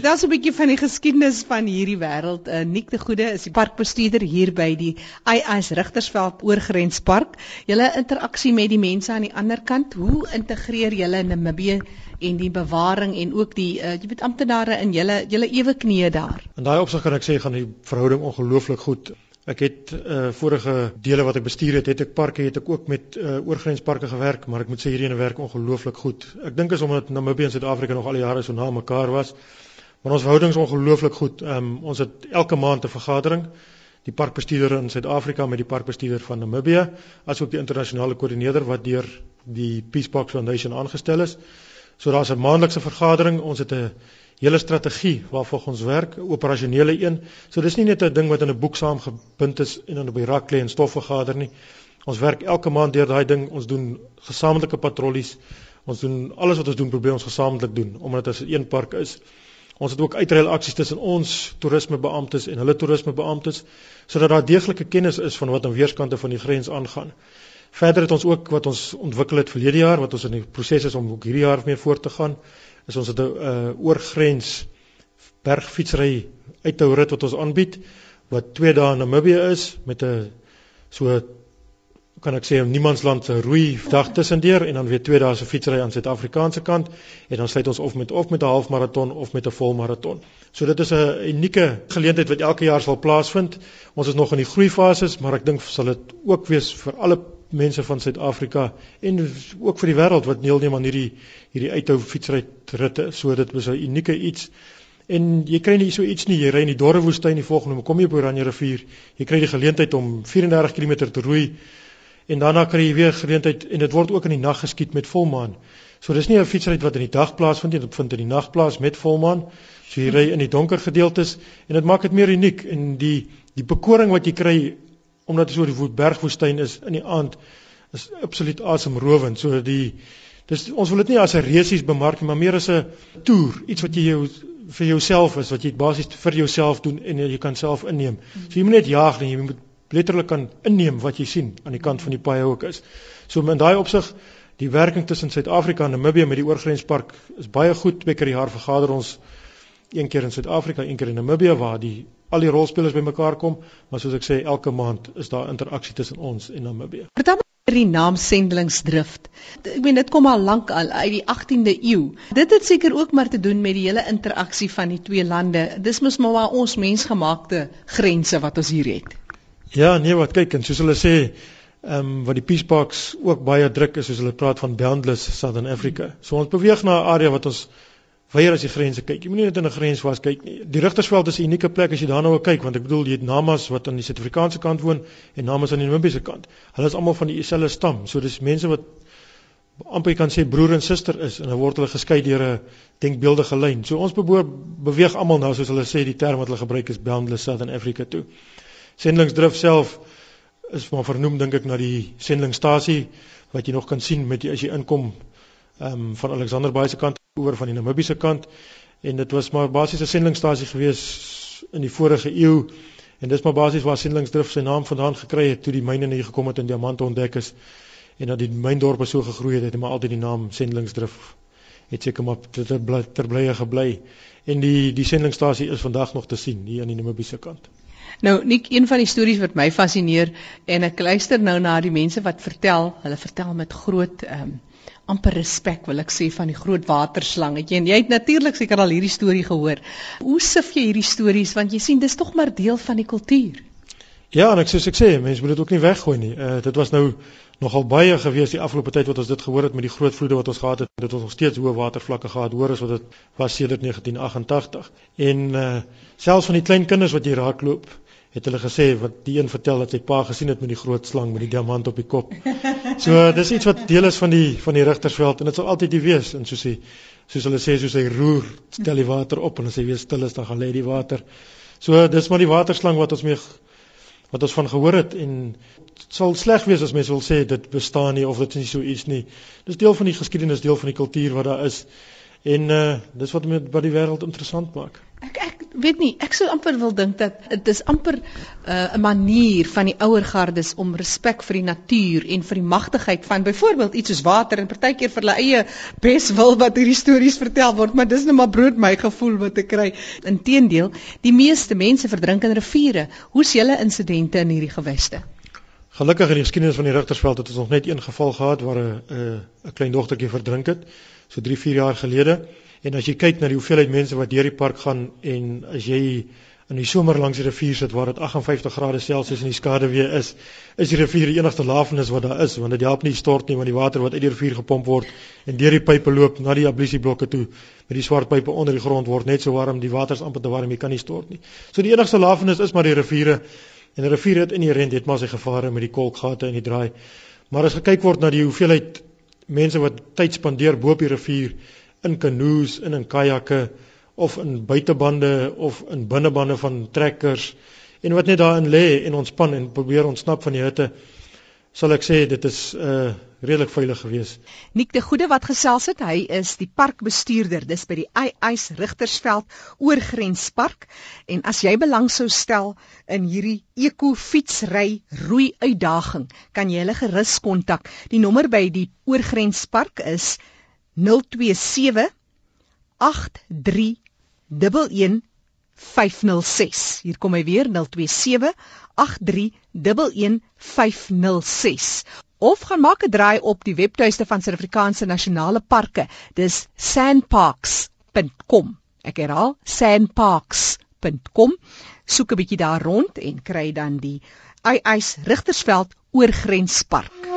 Daar's 'n bietjie van die geskiedenis van hierdie wêreld. Uh, Nik de Goede is die parkbestuurder hier by die IIS Rigtersveld Oorgrenspark. Julle interaksie met die mense aan die ander kant, hoe integreer julle Namibië en die bewaring en ook die uh, jy weet amptenare in julle julle ewe knieë daar? In daai opsig kan ek sê gaan die verhouding ongelooflik goed. Ek het uh vorige dele wat ek bestuur het, het ek parke, het ek ook met uh oorgrensparke gewerk, maar ek moet sê hierdie ene werk ongelooflik goed. Ek dink is omdat Namibië en Suid-Afrika nog al die jare so na mekaar was. Maar ons verhouding is ongelooflik goed. Ehm um, ons het elke maand 'n vergadering. Die parkbestuurder in Suid-Afrika met die parkbestuurder van Namibië, asook die internasionale koördineerder wat deur die Peace Park Foundation aangestel is. So daar's 'n maandelikse vergadering. Ons het 'n hele strategie waarvoor ons werk, operasionele een. So dis nie net 'n ding wat in 'n boek saamgebind is en dan op die rak lê en stof vergader nie. Ons werk elke maand deur daai ding. Ons doen gesamentlike patrollies. Ons doen alles wat ons doen probeer ons gesamentlik doen omdat dit 'n een park is. Ons het ook uitreil aksies tussen ons toerismebeamptes en hulle toerismebeamptes sodat daar deeglike kennis is van wat aan weerskante van die grens aangaan. Verder het ons ook wat ons ontwikkel het verlede jaar wat ons in die proses is om ook hierdie jaar mee voort te gaan, is ons het 'n uh, oorgrens bergfietsry uithou rit wat ons aanbied wat 2 dae in Namibië is met 'n so kan ek sê niemandsland se roei dag tussendeur en dan weer twee dae se fietsry aan Suid-Afrikaanse kant en dan sluit ons of met of met 'n halfmaraton of met 'n volmaraton. So dit is 'n unieke geleentheid wat elke jaar sal plaasvind. Ons is nog in die groeifases, maar ek dink sal dit ook wees vir alle mense van Suid-Afrika en ook vir die wêreld wat deelneem aan hierdie hierdie uithou fietsry ritte. So dit is 'n unieke iets. En jy kry nie so iets nie. Jy ry in die dorre woestyn die volgende, kom jy op Oranje rivier. Jy kry die geleentheid om 34 km te roei en daarna kry jy weer geleentheid en dit word ook in die nag geskied met volmaan. So dis nie 'n fietsrit wat in die dag plaasvind nie, dit vind in die nag plaas met volmaan. So jy ry in die donker gedeeltes en dit maak dit meer uniek en die die bekoring wat jy kry omdat dit so die bergwoestyn is in die aand is absoluut asemrowend. So die dis ons wil dit nie as 'n resies bemark nie, maar meer as 'n toer, iets wat jy jou vir jouself is wat jy basies vir jouself doen en jy kan self inneem. So jy moet net jaag en jy moet letterlik kan inneem wat jy sien aan die kant van die paai ook is. So in daai opsig die werking tussen Suid-Afrika en Namibië met die oorgrenspark is baie goed. Twee keer per jaar vergader ons een keer in Suid-Afrika, een keer in Namibië waar die al die rolspelers bymekaar kom, maar soos ek sê elke maand is daar interaksie tussen ons en Namibië. Vertel my die naam Sendelingsdrift. Ek meen dit kom al lank al uit die 18de eeu. Dit het seker ook maar te doen met die hele interaksie van die twee lande. Dis mos maar ons mensgemaakte grense wat ons hier het. Ja, nee, wat kyk en soos hulle sê, ehm um, wat die Peace Parks ook baie druk is, soos hulle praat van boundless Southern Africa. So ons beweeg na 'n area wat ons weier as die grense kyk. Jy moenie net in 'n grens was kyk nie. Die Rigtersveld is 'n unieke plek as jy daarna wil kyk, want ek bedoel jy het Namas wat aan die Suid-Afrikaanse kant woon en Namas aan die Namibiese kant. Hulle is almal van dieselfde stam. So dis mense wat amper kan sê broer en suster is en hulle word hulle geskei deur 'n denkbeeldige lyn. So ons beweeg almal nou soos hulle sê die term wat hulle gebruik is boundless Southern Africa toe. Sendelingsdrif self is maar vernoem dink ek na die sendelingsstasie wat jy nog kan sien met die, as jy inkom ehm um, van Alexanderbaai se kant oor van die Namibiese kant. En dit was maar basies 'n sendelingsstasie gewees in die vorige eeu. En dis maar basies waar Sendelingsdrif sy naam vandaan gekry het toe die myne hier gekom het en diamante ontdek is en dat die myndorpe so gegroei het het maar altyd die naam Sendelingsdrif het seker maar ter blye gebly. En die die sendelingsstasie is vandag nog te sien hier aan die Namibiese kant. Nou, nik een van die stories wat my fascineer en ek luister nou na die mense wat vertel, hulle vertel met groot ehm um, amper respek wil ek sê van die groot waterslang. Het jy en jy het natuurlik seker al hierdie storie gehoor. Hoe sif jy hierdie stories want jy sien dis tog maar deel van die kultuur. Ja, en ek soos ek sê, mense moet dit ook nie weggooi nie. Uh dit was nou nogal baie gewees die afgelope tyd wat ons dit gehoor het met die groot vloede wat ons gehad het. Dit het nog steeds hoë watervlakke gehad, hoor as wat dit was sedert 1988. En uh selfs van die klein kinders wat jy raakloop, het hulle gesê wat die een vertel dat sy pa gesien het met die groot slang met die diamant op die kop. So dis iets wat deel is van die van die rigtersveld en dit sal altyd die wees en soos hy soos hulle sê soos hy roer, stel die water op en as hy weer stil is dan gaan lê die water. So dis maar die waterslang wat ons mee wat ons van gehoor het en dit sal sleg wees as mense wil sê dit bestaan nie of dit is nie so iets nie. Dis deel van die geskiedenis, deel van die kultuur wat daar is. En uh dis wat met wat die wêreld interessant maak. Ek ek weet nie, ek sou amper wil dink dat dit is amper uh, 'n uh, manier van die ouer gardes om respek vir die natuur en vir die magtigheid van byvoorbeeld iets soos water en partykeer vir hulle eie beswil wat hierdie stories vertel word, maar dis net maar brood my gevoel wat ek kry. Inteendeel, die meeste mense verdrink in riviere. Hoe's julle insidente in hierdie geweste? Gelukkig in die geskiedenis van die Rigtersveld het ons nog net een geval gehad waar 'n 'n klein dogtertjie verdrink het, so 3, 4 jaar gelede. En as jy kyk na die hoeveelheid mense wat deur die park gaan en as jy in die somer langs die rivier sit waar dit 58 grade Celsius in die skade weer is, is die rivier die enigste lafenis wat daar is want dit help nie stort nie want die water wat uit die rivier gepomp word en deur die pype loop na die ablisieblokke toe met die swart pype onder die grond word net so warm, die water is amper te warm, jy kan nie stort nie. So die enigste lafenis is maar die riviere en 'n rivier het inherënt het maar sy gevare met die kolkgate en die draai. Maar as gekyk word na die hoeveelheid mense wat tyd spandeer bo op die rivier in kanoes en in kajakke of in buitebande of in binnebande van trekkers en wat net daarin lê en ontspan en probeer ontsnap van die hitte sal ek sê dit is uh redelik veilig geweest. Nik de Goede wat gesels het, hy is die parkbestuurder dis by die Eis Rigtersveld Oorgrenspark en as jy belang sou stel in hierdie eko fietsry roei uitdaging, kan jy hulle gerus kontak. Die nommer by die Oorgrenspark is 082 027 83 11506 hier kom hy weer 027 8311506 of gaan maak 'n draai op die webtuiste van Suid-Afrikaanse Nasionale Parke. Dis sandparks.com ek herhaal sandparks.com soek 'n bietjie daar rond en kry dan die Eis Rigtersveld oorgrenspark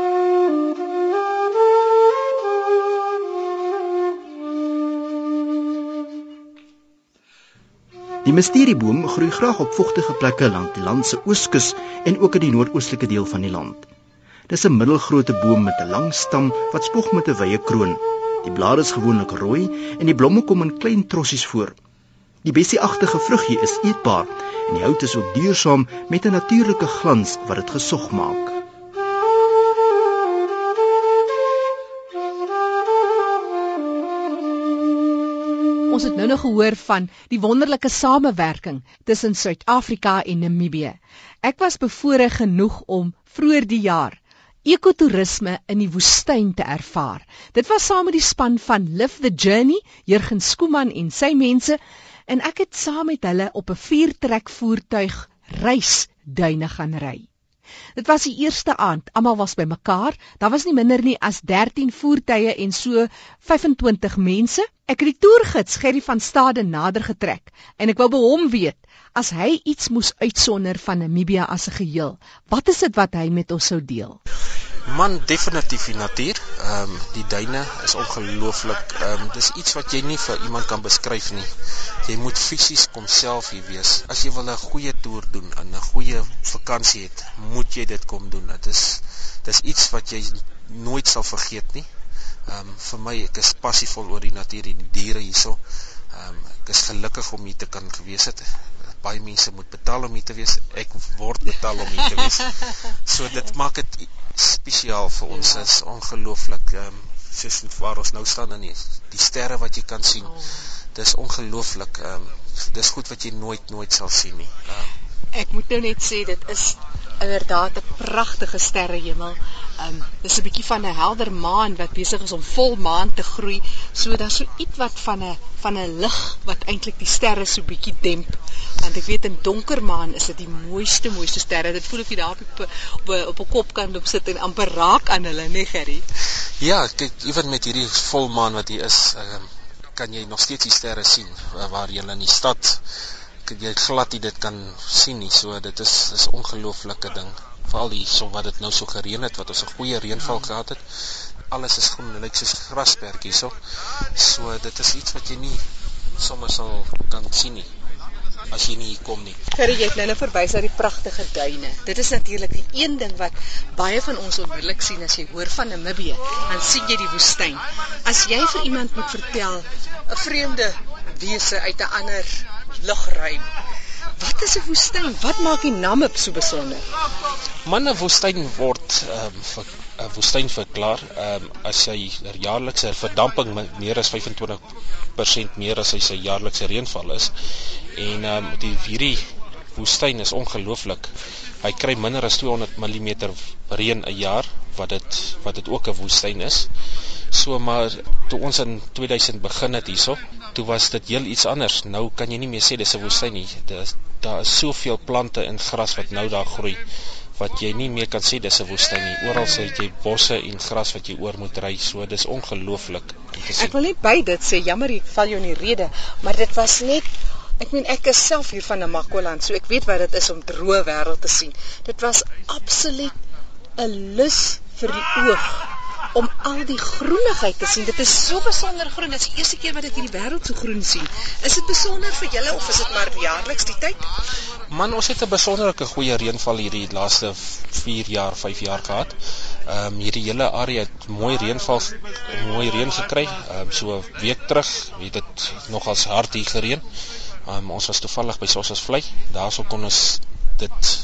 Die mysterieboom groei graag op vogtige plekke langs die land se ooskus en ook in die noordoostelike deel van die land. Dis 'n middelgrootte boom met 'n lang stam wat spog met 'n wye kroon. Die blare is gewoonlik rooi en die blomme kom in klein trossies voor. Die bessieagtige vruggie is eetbaar en die hout is ook duursaam met 'n natuurlike glans wat dit gesog maak. Ons het nou nog gehoor van die wonderlike samewerking tussen Suid-Afrika en Namibië. Ek was bevoorreg genoeg om vroeër die jaar ekotourisme in die woestyn te ervaar. Dit was saam met die span van Live the Journey, Jurgen Skooman en sy mense, en ek het saam met hulle op 'n viertrek voertuig reis duine gaan ry. Dit was die eerste aand. Almal was bymekaar. Daar was nie minder nie as 13 voertuie en so 25 mense. Ek het die toergids Gerry van Stade nader getrek en ek wou by hom weet as hy iets moes uitsonder van Namibië as 'n geheel. Wat is dit wat hy met ons sou deel? Man definitief die natuur. Ehm um, die duine is ongelooflik. Ehm um, dis iets wat jy nie vir iemand kan beskryf nie. Jy moet fisies kom self hier wees. As jy wil 'n goeie toer doen en 'n goeie vakansie het, moet jy dit kom doen. Dit is dis iets wat jy nooit sal vergeet nie. Ehm um, vir my ek is passievol oor die natuur en die diere hierso. Ehm um, ek is gelukkig om hier te kan gewees het baie mense moet betaal om hier te wees. Ek word betaal om hier te wees. So dit maak dit spesiaal vir ons ja. is ongelooflik ehm um, soos waar ons nou staan in die, die sterre wat jy kan sien. Oh. Dis ongelooflik ehm um, dis goed wat jy nooit nooit sal sien nie. Um, Ek moet nou net sê dit is inderdaad 'n pragtige sterrehemel. Um dis 'n bietjie van 'n helder maan wat besig is om vol maan te groei. So daar's so ietwat van 'n van 'n lig wat eintlik die sterre so bietjie demp. Want ek weet in donker maan is dit die mooiste mooiste sterre. Dit voel of jy daar op op op 'n kop kan loop sit en amper raak aan hulle, nee Gerry. Ja, kyk, ewen met hierdie volmaan wat hier is, um, kan jy nog steeds die sterre sien waar jy in die stad jy glad nie dit kan sien nie. So dit is is ongelooflike ding. Veral hier so wat dit nou so gereën het wat ons 'n goeie reënval gehad het. Alles is groen, lyk soos grasperk hierso. So dit is iets wat jy nie sommer sal kan sien nie as jy nie hier kom nie. Gerry, jy het nou net verwys na die pragtige duine. Dit is natuurlik die een ding wat baie van ons onmiddellik sien as jy hoor van Namibië, dan sien jy die woestyn. As jy vir iemand moet vertel 'n vreemde wese uit 'n ander lugruim. Wat is 'n woestyn? Wat maak die Namib so besonder? Manne woestyn word ehm um, 'n woestyn verklaar ehm um, as hy jaarlikse verdamping meer as 25% meer as hy sy jaarlikse reënval is. En ehm um, die hierdie woestyn is ongelooflik. Hy kry minder as 200 mm reën 'n jaar wat dit wat dit ook 'n woestyn is. So maar toe ons in 2000 begin het hierso, toe was dit heel iets anders. Nou kan jy nie meer sê dis 'n woestyn nie. Dis daar is soveel plante en gras wat nou daar groei wat jy nie meer kan sê dis 'n woestyn nie. Oral sê jy bosse en gras wat jy oor moet ry. So dis ongelooflik. Ek wil net by dit sê, jammer ek val jou in die rede, maar dit was net Ek meen ek is self hier van Namakwaland, so ek weet wat dit is om droë wêreld te sien. Dit was absoluut 'n lus vir die oog om al die groenigheid te sien. Dit is so besonder groen. Dit is die eerste keer wat ek hierdie wêreld so groen sien. Is dit besonder vir julle of is dit maar jaarliks die tyd? Man, ons het 'n besonderlike goeie reënval hierdie laaste 4 jaar, 5 jaar gehad. Ehm um, hierdie hele area het mooi reënval, mooi reën gekry. Ehm um, so 'n week terug het dit nogals hard hier gereën. Ehm um, ons was toevallig by Sossasvlei. Daarso kon ons dit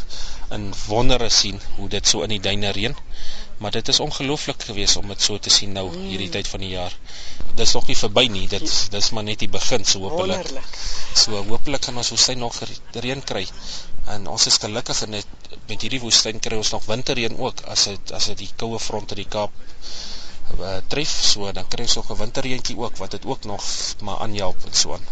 in wondere sien hoe dit so in die duine reën maar dit is ongelooflik geweest om dit so te sien nou mm. hierdie tyd van die jaar. Dit is nog nie verby nie. Dit dis maar net die begin so hopelik. So hopelik gaan ons woestyn nog reën kry. En ons is gelukkig en net met hierdie woestyn kry ons nog winterreën ook as dit as dit die koue front in die Kaap uh, tref. So dan kry ons nog 'n winterreentjie ook wat dit ook nog maar aanhelp en so aan.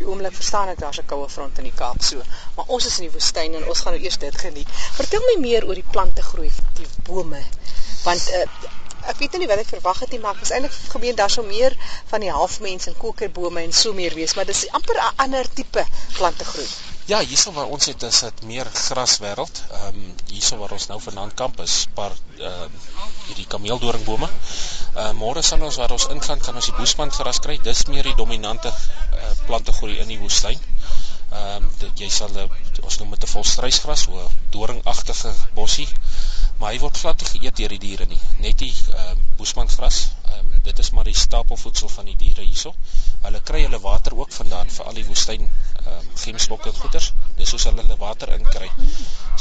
Die oomblik verstaan ek daar's 'n koue front in die Kaap so, maar ons is in die woestyn en ons gaan nou eers dit geniet. Vertel my meer oor die plante groei, die bome want uh, ek weet nie wat ek verwag het nie maar ek was eintlik gemeen daar sou meer van die halfmens en kokerbome en so meer wees maar dis amper 'n ander tipe plante groei. Ja, hierso waar ons het is dit meer graswêreld. Ehm um, hierso waar ons nou vanaand kamp is, paar ehm um, hierdie kameeldoringbome. Uh, môre sal ons waar ons ingaan kan ons die boesman gras kry. Dis meer die dominante uh, plante groei in die woestyn. Ehm um, jy sal ons noem dit 'n volstruisgras, 'n doringagtige bossie maar hy word glad nie geëet deur die diere nie. Net die ehm uh, boesmangras ehm um, dit is maar die stapelvoedsel van die diere hierso. Hulle kry hulle water ook vandaan vir al die woestyn ehm um, gemsbokke en goeters dis soos hulle hulle water inkry.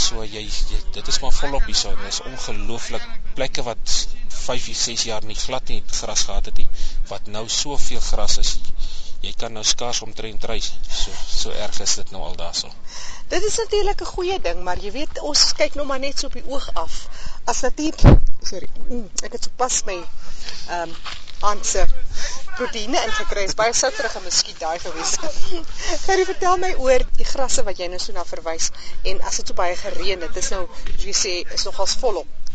So jy, jy dit is maar volop hierso en is ongelooflik plekke wat 5 6 jaar nie glad nie gras gehad het nie wat nou soveel gras is jy kan nou skaars omtrent reis so so erg is dit nou al daarso Dit is natuurlik 'n goeie ding, maar jy weet ons kyk nou maar net so op die oog af. As natuur sorry, mm, ek het sopas my ehm um, aanse proteïene ingekry. Is baie soutrig en miskien daai gewees. Gerry, vertel my oor die grasse wat jy nou so na verwys en as dit so baie gereën het, dis nou soos jy sê, is nogals volop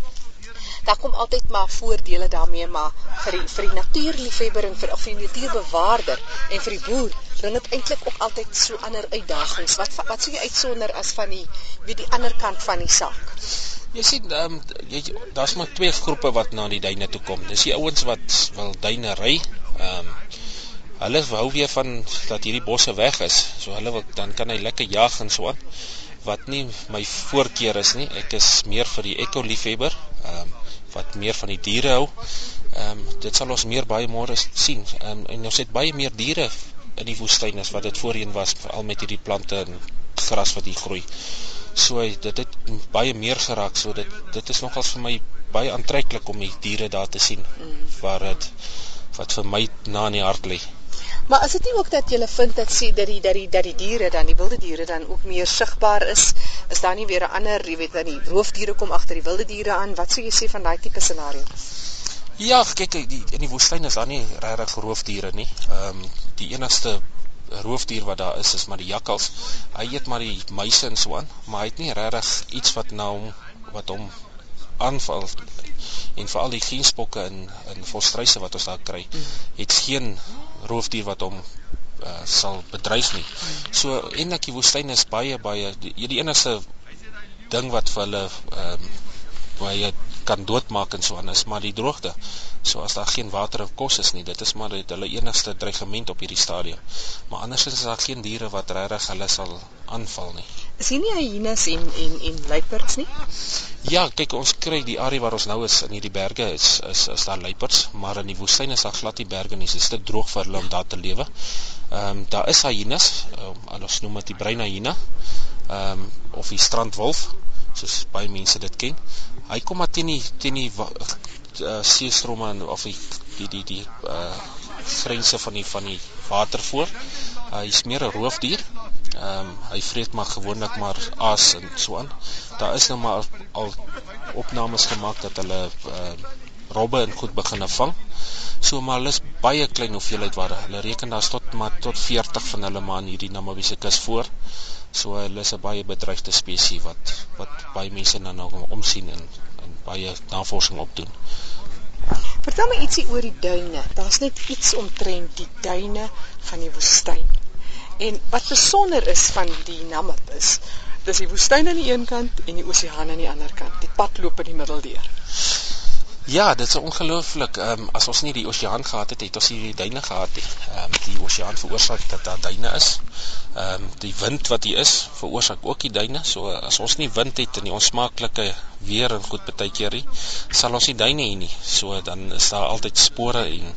daar kom altyd maar voordele daarmee maar vir die vir die natuurliefhebber en vir of die natuurbewaarder en vir die boer bring dit eintlik ook altyd so ander uitdagings. Wat wat sou jy uitsonder as van die weet die ander kant van die saak? Jy sien um, jy daar's maar twee groepe wat na die duine toe kom. Dis die ouens wat wil duine ry. Ehm um, hulle hou weer van dat hierdie bosse weg is. So hulle wil dan kan hy lekker jag en so aan. Wat nie my voorkeur is nie. Ek is meer vir die ekko liefhebber ehm um, wat meer van die diere hou. Ehm um, dit sal ons meer baie môre sien. Ehm um, en ons het baie meer diere in die woestyn as wat dit voorheen was, veral met hierdie plante en gras wat hier groei. So dit het baie meer geraak. So dit dit is nogals vir my baie aantreklik om die diere daar te sien waar dit wat vir my na in die hart lê. Maar is dit nie ook dat jy vind dat sê dat die dat die dat die diere dan die wilde diere dan ook meer sigbaar is? Is daar nie weer 'n ander, jy weet, dat die roofdiere kom agter die wilde diere aan? Wat sou jy sê van daai tipe scenario? Ja, kyk, die, in die woestyn is daar nie regtig roofdiere nie. Ehm um, die enigste roofdier wat daar is is maar die jakkals. Hy eet maar die muise en so aan, maar hy het nie regtig iets wat nou wat hom aanval en veral die genspokke in in volstryse wat ons daar kry, mm. het geen roofdier wat hom uh, sal bedreig nie. So en ek die woestyn is baie baie die, die enigste ding wat vir hulle ehm um, baie kan doodmaak en so aan is maar die droogte. So as daar geen water of kos is nie, dit is maar dit hulle enigste dreigement op hierdie stadium. Maar andersins is daar geen diere wat regtig hulle sal aanval nie. Is hier nie hyenas en en en luiperds nie? Ja, kyk ons kry die area waar ons nou is in hierdie berge is is is daar luiperds, maar in die woestyn is daar glad nie berge nie. Dit is te droog vir hulle om daar te lewe. Ehm um, daar is hyenas, um, ons noem dit die bruin hyena. Ehm um, of die strandwolf. soos baie mense dit ken. Hy kom maar teen die teen die uh, seestromme en of die die die die uh grense van die van die water voor. Uh, hy is meer 'n roofdier. Ehm um, hy vreet maar gewoonlik maar aas en so aan. Daar is nou maar al opnames gemaak dat hulle uh robbe en goed begin vang. So maar hulle is baie klein hoeveelheid waar hulle reken daar's tot maar tot 40 van hulle maar in hierdie Namibiese kus voor. So hulle is 'n baie bedreigde spesies wat wat baie mense nou nou omsien en, en baie navorsing opdoen. Vertel my ietsie oor die duine. Daar's net iets omtrent die duine van die woestyn. En wat besonder is van die Namib is, dis die woestyn aan die een kant en die oseaan aan die ander kant. Die pad loop in die middel deur. Ja, dit is ongelooflik. Ehm um, as ons nie die oseaan gehad het, het ons nie die duine gehad nie. Ehm um, die oseaan veroorsaak dat daar duine is. Ehm um, die wind wat hier is, veroorsaak ook die duine. So as ons nie wind het in die onsmaaklike weer en goed baie keer nie, sal ons nie duine hê nie. So dan is daar altyd spore en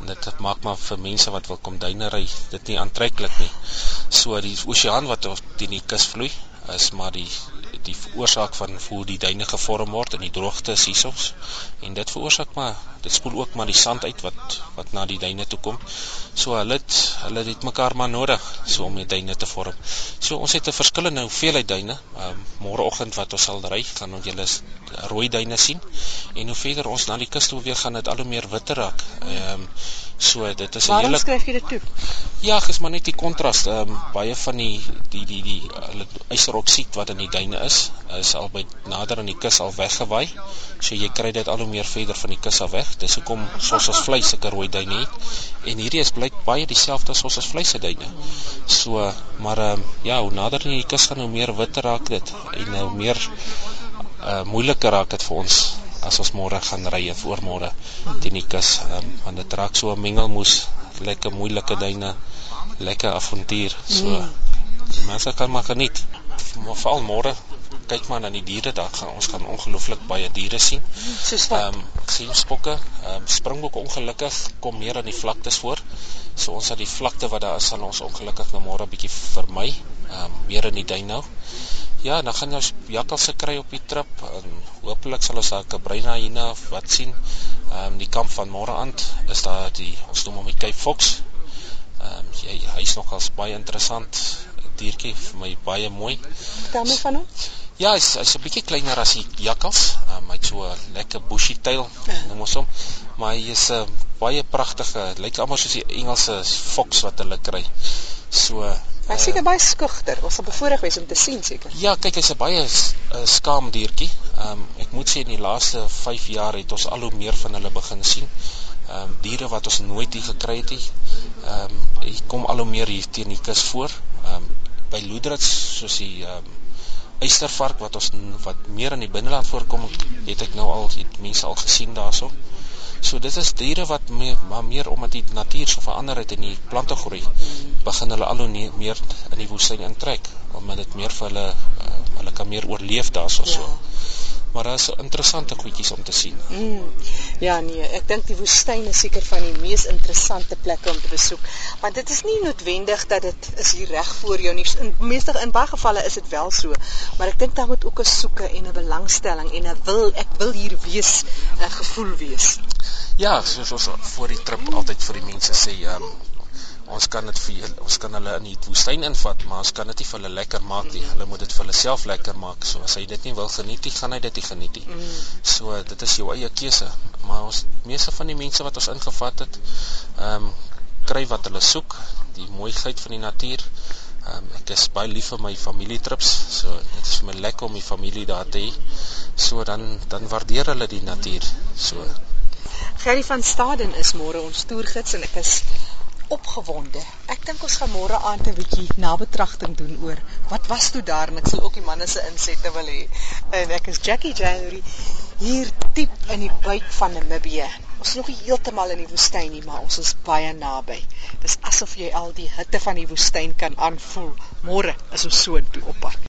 en dit maak maar vir mense wat wil kom duine ry, dit nie aantreklik nie. So die oseaan wat teen die kus vloei, is maar die die oorsaak van hoe die duine gevorm word in die droogte hiersoms en dit veroorsaak maar dit spoel ook maar die sand uit wat wat na die duine toe kom. So hulle het hulle het mekaar maar nodig so om die duine te vorm. So ons het 'n verskillende hoeveelheid duine. Um, Môreoggend wat ons sal ry, gaan ons julle rooi duine sien en hoe verder ons na die kus toe weer gaan, dit al hoe meer witter raak. Ehm um, so dit is 'n hele Waarom skryf jy dit toe? Ja, dis maar net die kontras. Ehm um, baie van die die die die hulle yseroksied wat in die duine is, is al by nader aan die kus al weggewaai. So jy kry dit al hoe meer verder van die kus af weg. Dis hoekom soos ons vleis sulke rooi duine het. En hierdie is blyk baie dieselfde as ons as vleise duine. So, maar ehm uh, ja, hoe nader aan die kus gaan hoe meer witter raak dit en nou meer uh moeiliker raak dit vir ons as ons môre gaan ry of oormôre teen die kus. Ehm um, want dit raak so 'n mengelmoes, lekker moeilike duine, lekker avontuur. So mm. mense kan maar geniet. Maar veral môre kyk maar na die diere daar gaan ons gaan ongelooflik baie diere sien. Soos wat? Ehm um, geenspokke, ehm um, springbokke ongelukkig kom meer aan die vlaktes voor. So ons het die vlakte wat daar is sal ons ongelukkig nou môre 'n bietjie vermy. Ehm um, meer in die duin nou. Ja, dan gaan ons jakkalse kry op die trip en hopelik sal ons daar 'n kabreina hyena wat sien. Ehm um, die kamp van môre aand is daar die ons noem hom die Cape Fox. Ehm um, hy hy's nogals baie interessant diertjie vir my baie mooi. Vertel my van hom. Ja, hy's hy's 'n bietjie kleiner as die jakkals. Um, hy het so 'n lekker bushy tail, ja. noem ons hom. Maar hy is 'n baie pragtige, lyk amper soos die Engelse fox wat hulle kry. So Hy uh, seker baie skugter. Ons sal bevoorreg wees om te sien seker. Ja, kyk, hy's 'n baie uh, skaam diertjie. Ehm um, ek moet sê in die laaste 5 jaar het ons al hoe meer van hulle begin sien. Ehm um, diere wat ons nooit hier gekry het nie. Ehm um, hy kom al hoe meer hier teen die kus voor. Ehm um, by Loedrits soos die ehm um, eystervark wat ons wat meer in die binneland voorkom, het ek nou al het mense al gesien daarso. So dit is diere wat meer, maar meer omdat die natuur so verander het en die plante groei, begin hulle al hoe meer in die woestyn intrek omdat dit meer vir hulle uh, hulle kan meer oorleef daarso so. Ja maar daar is interessante goedjies om te sien. Mm. Ja nee, ek dink die woestyn is seker van die mees interessante plekke om te besoek, want dit is nie noodwendig dat dit is hier reg voor jou nie. In meeste in baie gevalle is dit wel so, maar ek dink daar moet ook 'n soeke en 'n belangstelling en 'n wil ek wil hier wees, 'n gevoel wees. Ja, soos ons voor die trip altyd vir die mense sê, ehm um, ons kan dit vir ons kan hulle in die woestyn invat, maar ons kan dit nie vir hulle lekker maak nie. Hulle moet dit vir hulle self lekker maak. So as hy dit nie wil geniet nie, gaan hy dit nie geniet nie. Mm. So dit is jou eie keuse. Maar ons meeste van die mense wat ons ingevat het, ehm um, kry wat hulle soek, die mooiheid van die natuur. Ehm um, ek is baie lief vir my familietrips. So dit is vir my lekker om die familie daar te hê. So dan dan waardeer hulle die natuur. So Gerry van Staden is môre ons toergids en ek is opgewonde. Ek dink ons gaan môre aand 'n bietjie nabetragting doen oor wat was toe daar en ek sal ook die manne se insette wil hê. En ek is Jackie January hier diep in die buik van Namibië. Ons is nog nie heeltemal in die woestyn nie, maar ons is baie naby. Dis asof jy al die hitte van die woestyn kan aanvoel. Môre is ons so toe op pad.